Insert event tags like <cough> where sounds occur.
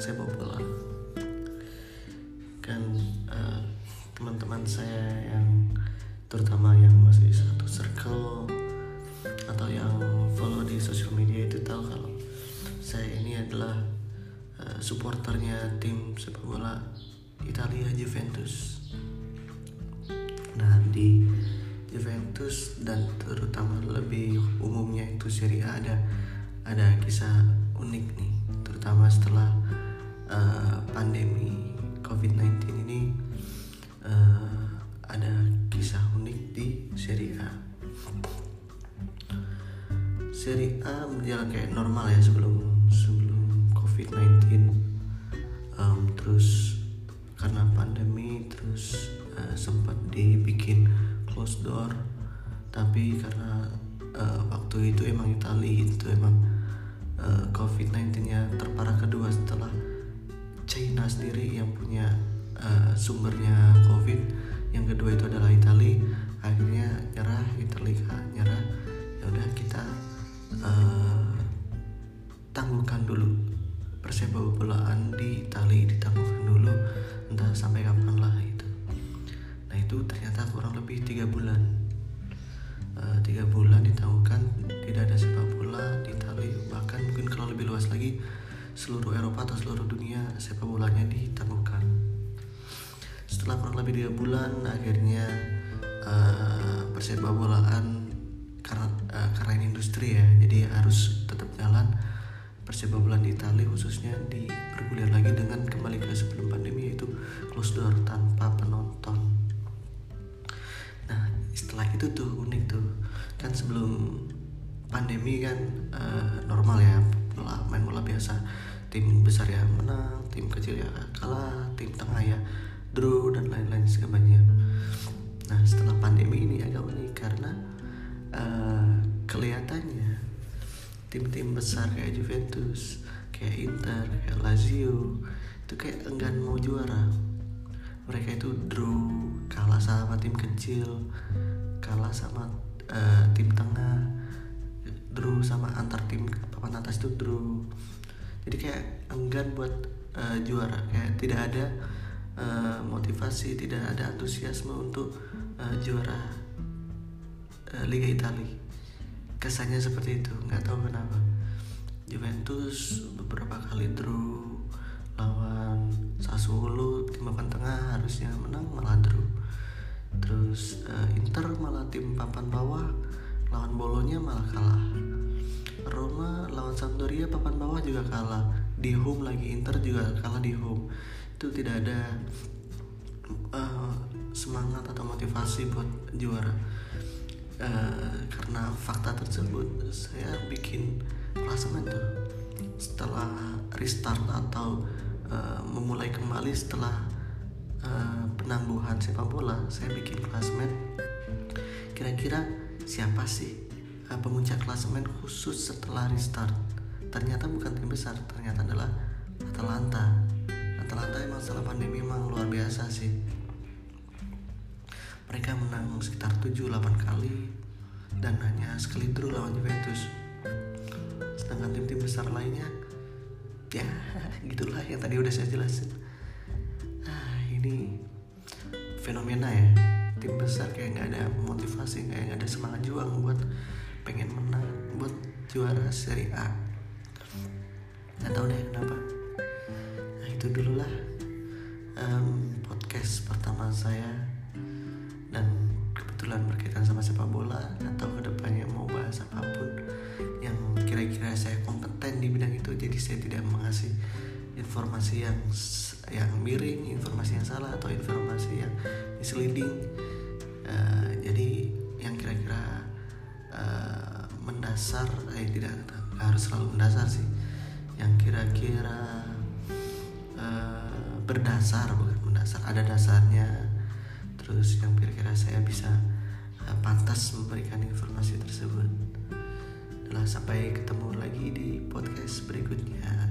tentang sepak bola kan uh, teman-teman saya yang terutama yang masih satu circle atau yang follow di sosial media itu tahu kalau saya ini adalah uh, supporternya tim sepak bola Italia Juventus. Nah di Juventus dan terutama lebih umumnya itu Serie A ada ada kisah unik nih terutama setelah uh, pandemi COVID-19 ini uh, ada kisah unik di Serie A. Serie A berjalan kayak normal ya sebelum sebelum COVID-19 um, terus karena pandemi terus uh, sempat dibikin close door. Tapi karena uh, waktu itu emang Italia itu emang uh, COVID-19 nya terparah kedua setelah China sendiri yang punya uh, sumbernya COVID yang kedua itu adalah Italia akhirnya nyerah Italia nyerah ya udah kita uh, tangguhkan dulu persepak bolaan di Italia ditangguhkan dulu entah sampai kapan lah itu nah itu ternyata kurang lebih tiga bulan. Uh, tiga bulan ditangguhkan tidak ada sepak bola di Italia bahkan mungkin kalau lebih luas lagi seluruh Eropa atau seluruh dunia sepak bolanya ditangguhkan setelah kurang lebih tiga bulan akhirnya uh, persepak bolaan karena uh, karena ini industri ya jadi harus tetap jalan. Persepak bola di Italia khususnya dipergulir lagi dengan kembali ke sebelum pandemi yaitu close door tanpa penonton. Nah setelah itu tuh unik tuh. Kan sebelum pandemi kan uh, normal ya main bola biasa tim besar ya menang tim kecil ya kalah tim tengah ya draw dan lain-lain sebagainya nah setelah pandemi ini agak unik karena uh, kelihatannya tim-tim besar kayak Juventus kayak Inter kayak Lazio itu kayak enggan mau juara. Mereka itu draw kalah sama tim kecil kalah sama uh, tim tengah draw sama antar tim papan atas itu draw jadi kayak enggan buat uh, juara. Kayak tidak ada uh, motivasi tidak ada antusiasme untuk uh, juara uh, Liga Italia. Kesannya seperti itu. Nggak tahu kenapa. Juventus beberapa kali draw lawan Sassuolo tim papan tengah harusnya menang malah draw. Terus uh, Inter malah tim papan bawah lawan Bolonya malah kalah Roma lawan Sampdoria papan bawah juga kalah. Di home lagi Inter juga kalah di home. Itu tidak ada uh, semangat atau motivasi buat juara. Uh, karena fakta tersebut saya bikin klasemen tuh. Setelah restart atau uh, memulai kembali setelah uh, penangguhan sepak bola saya bikin klasemen kira-kira siapa sih pemuncak klasemen khusus setelah restart. Ternyata bukan tim besar ternyata adalah Atalanta. Atalanta emang setelah pandemi emang luar biasa sih. Mereka menang sekitar 7-8 kali dan hanya sekali draw lawan Juventus. Sedangkan tim-tim besar lainnya ya <laughs> gitulah yang tadi udah saya jelasin. Ah ini fenomena ya. Tim besar kayak nggak ada motivasi kayak nggak ada semangat juang buat pengen menang buat juara Serie A. Nggak tahu deh kenapa. Nah itu dulu lah um, podcast pertama saya. Dan kebetulan berkaitan sama sepak bola atau ke depannya mau bahas apa pun yang kira-kira saya kompeten di bidang itu. Jadi saya tidak mengasih informasi yang yang miring informasi yang salah atau informasi yang misleading mendasar eh tidak harus selalu mendasar sih. Yang kira-kira uh, berdasar bukan mendasar ada dasarnya. Terus yang kira-kira saya bisa uh, pantas memberikan informasi tersebut. Adalah sampai ketemu lagi di podcast berikutnya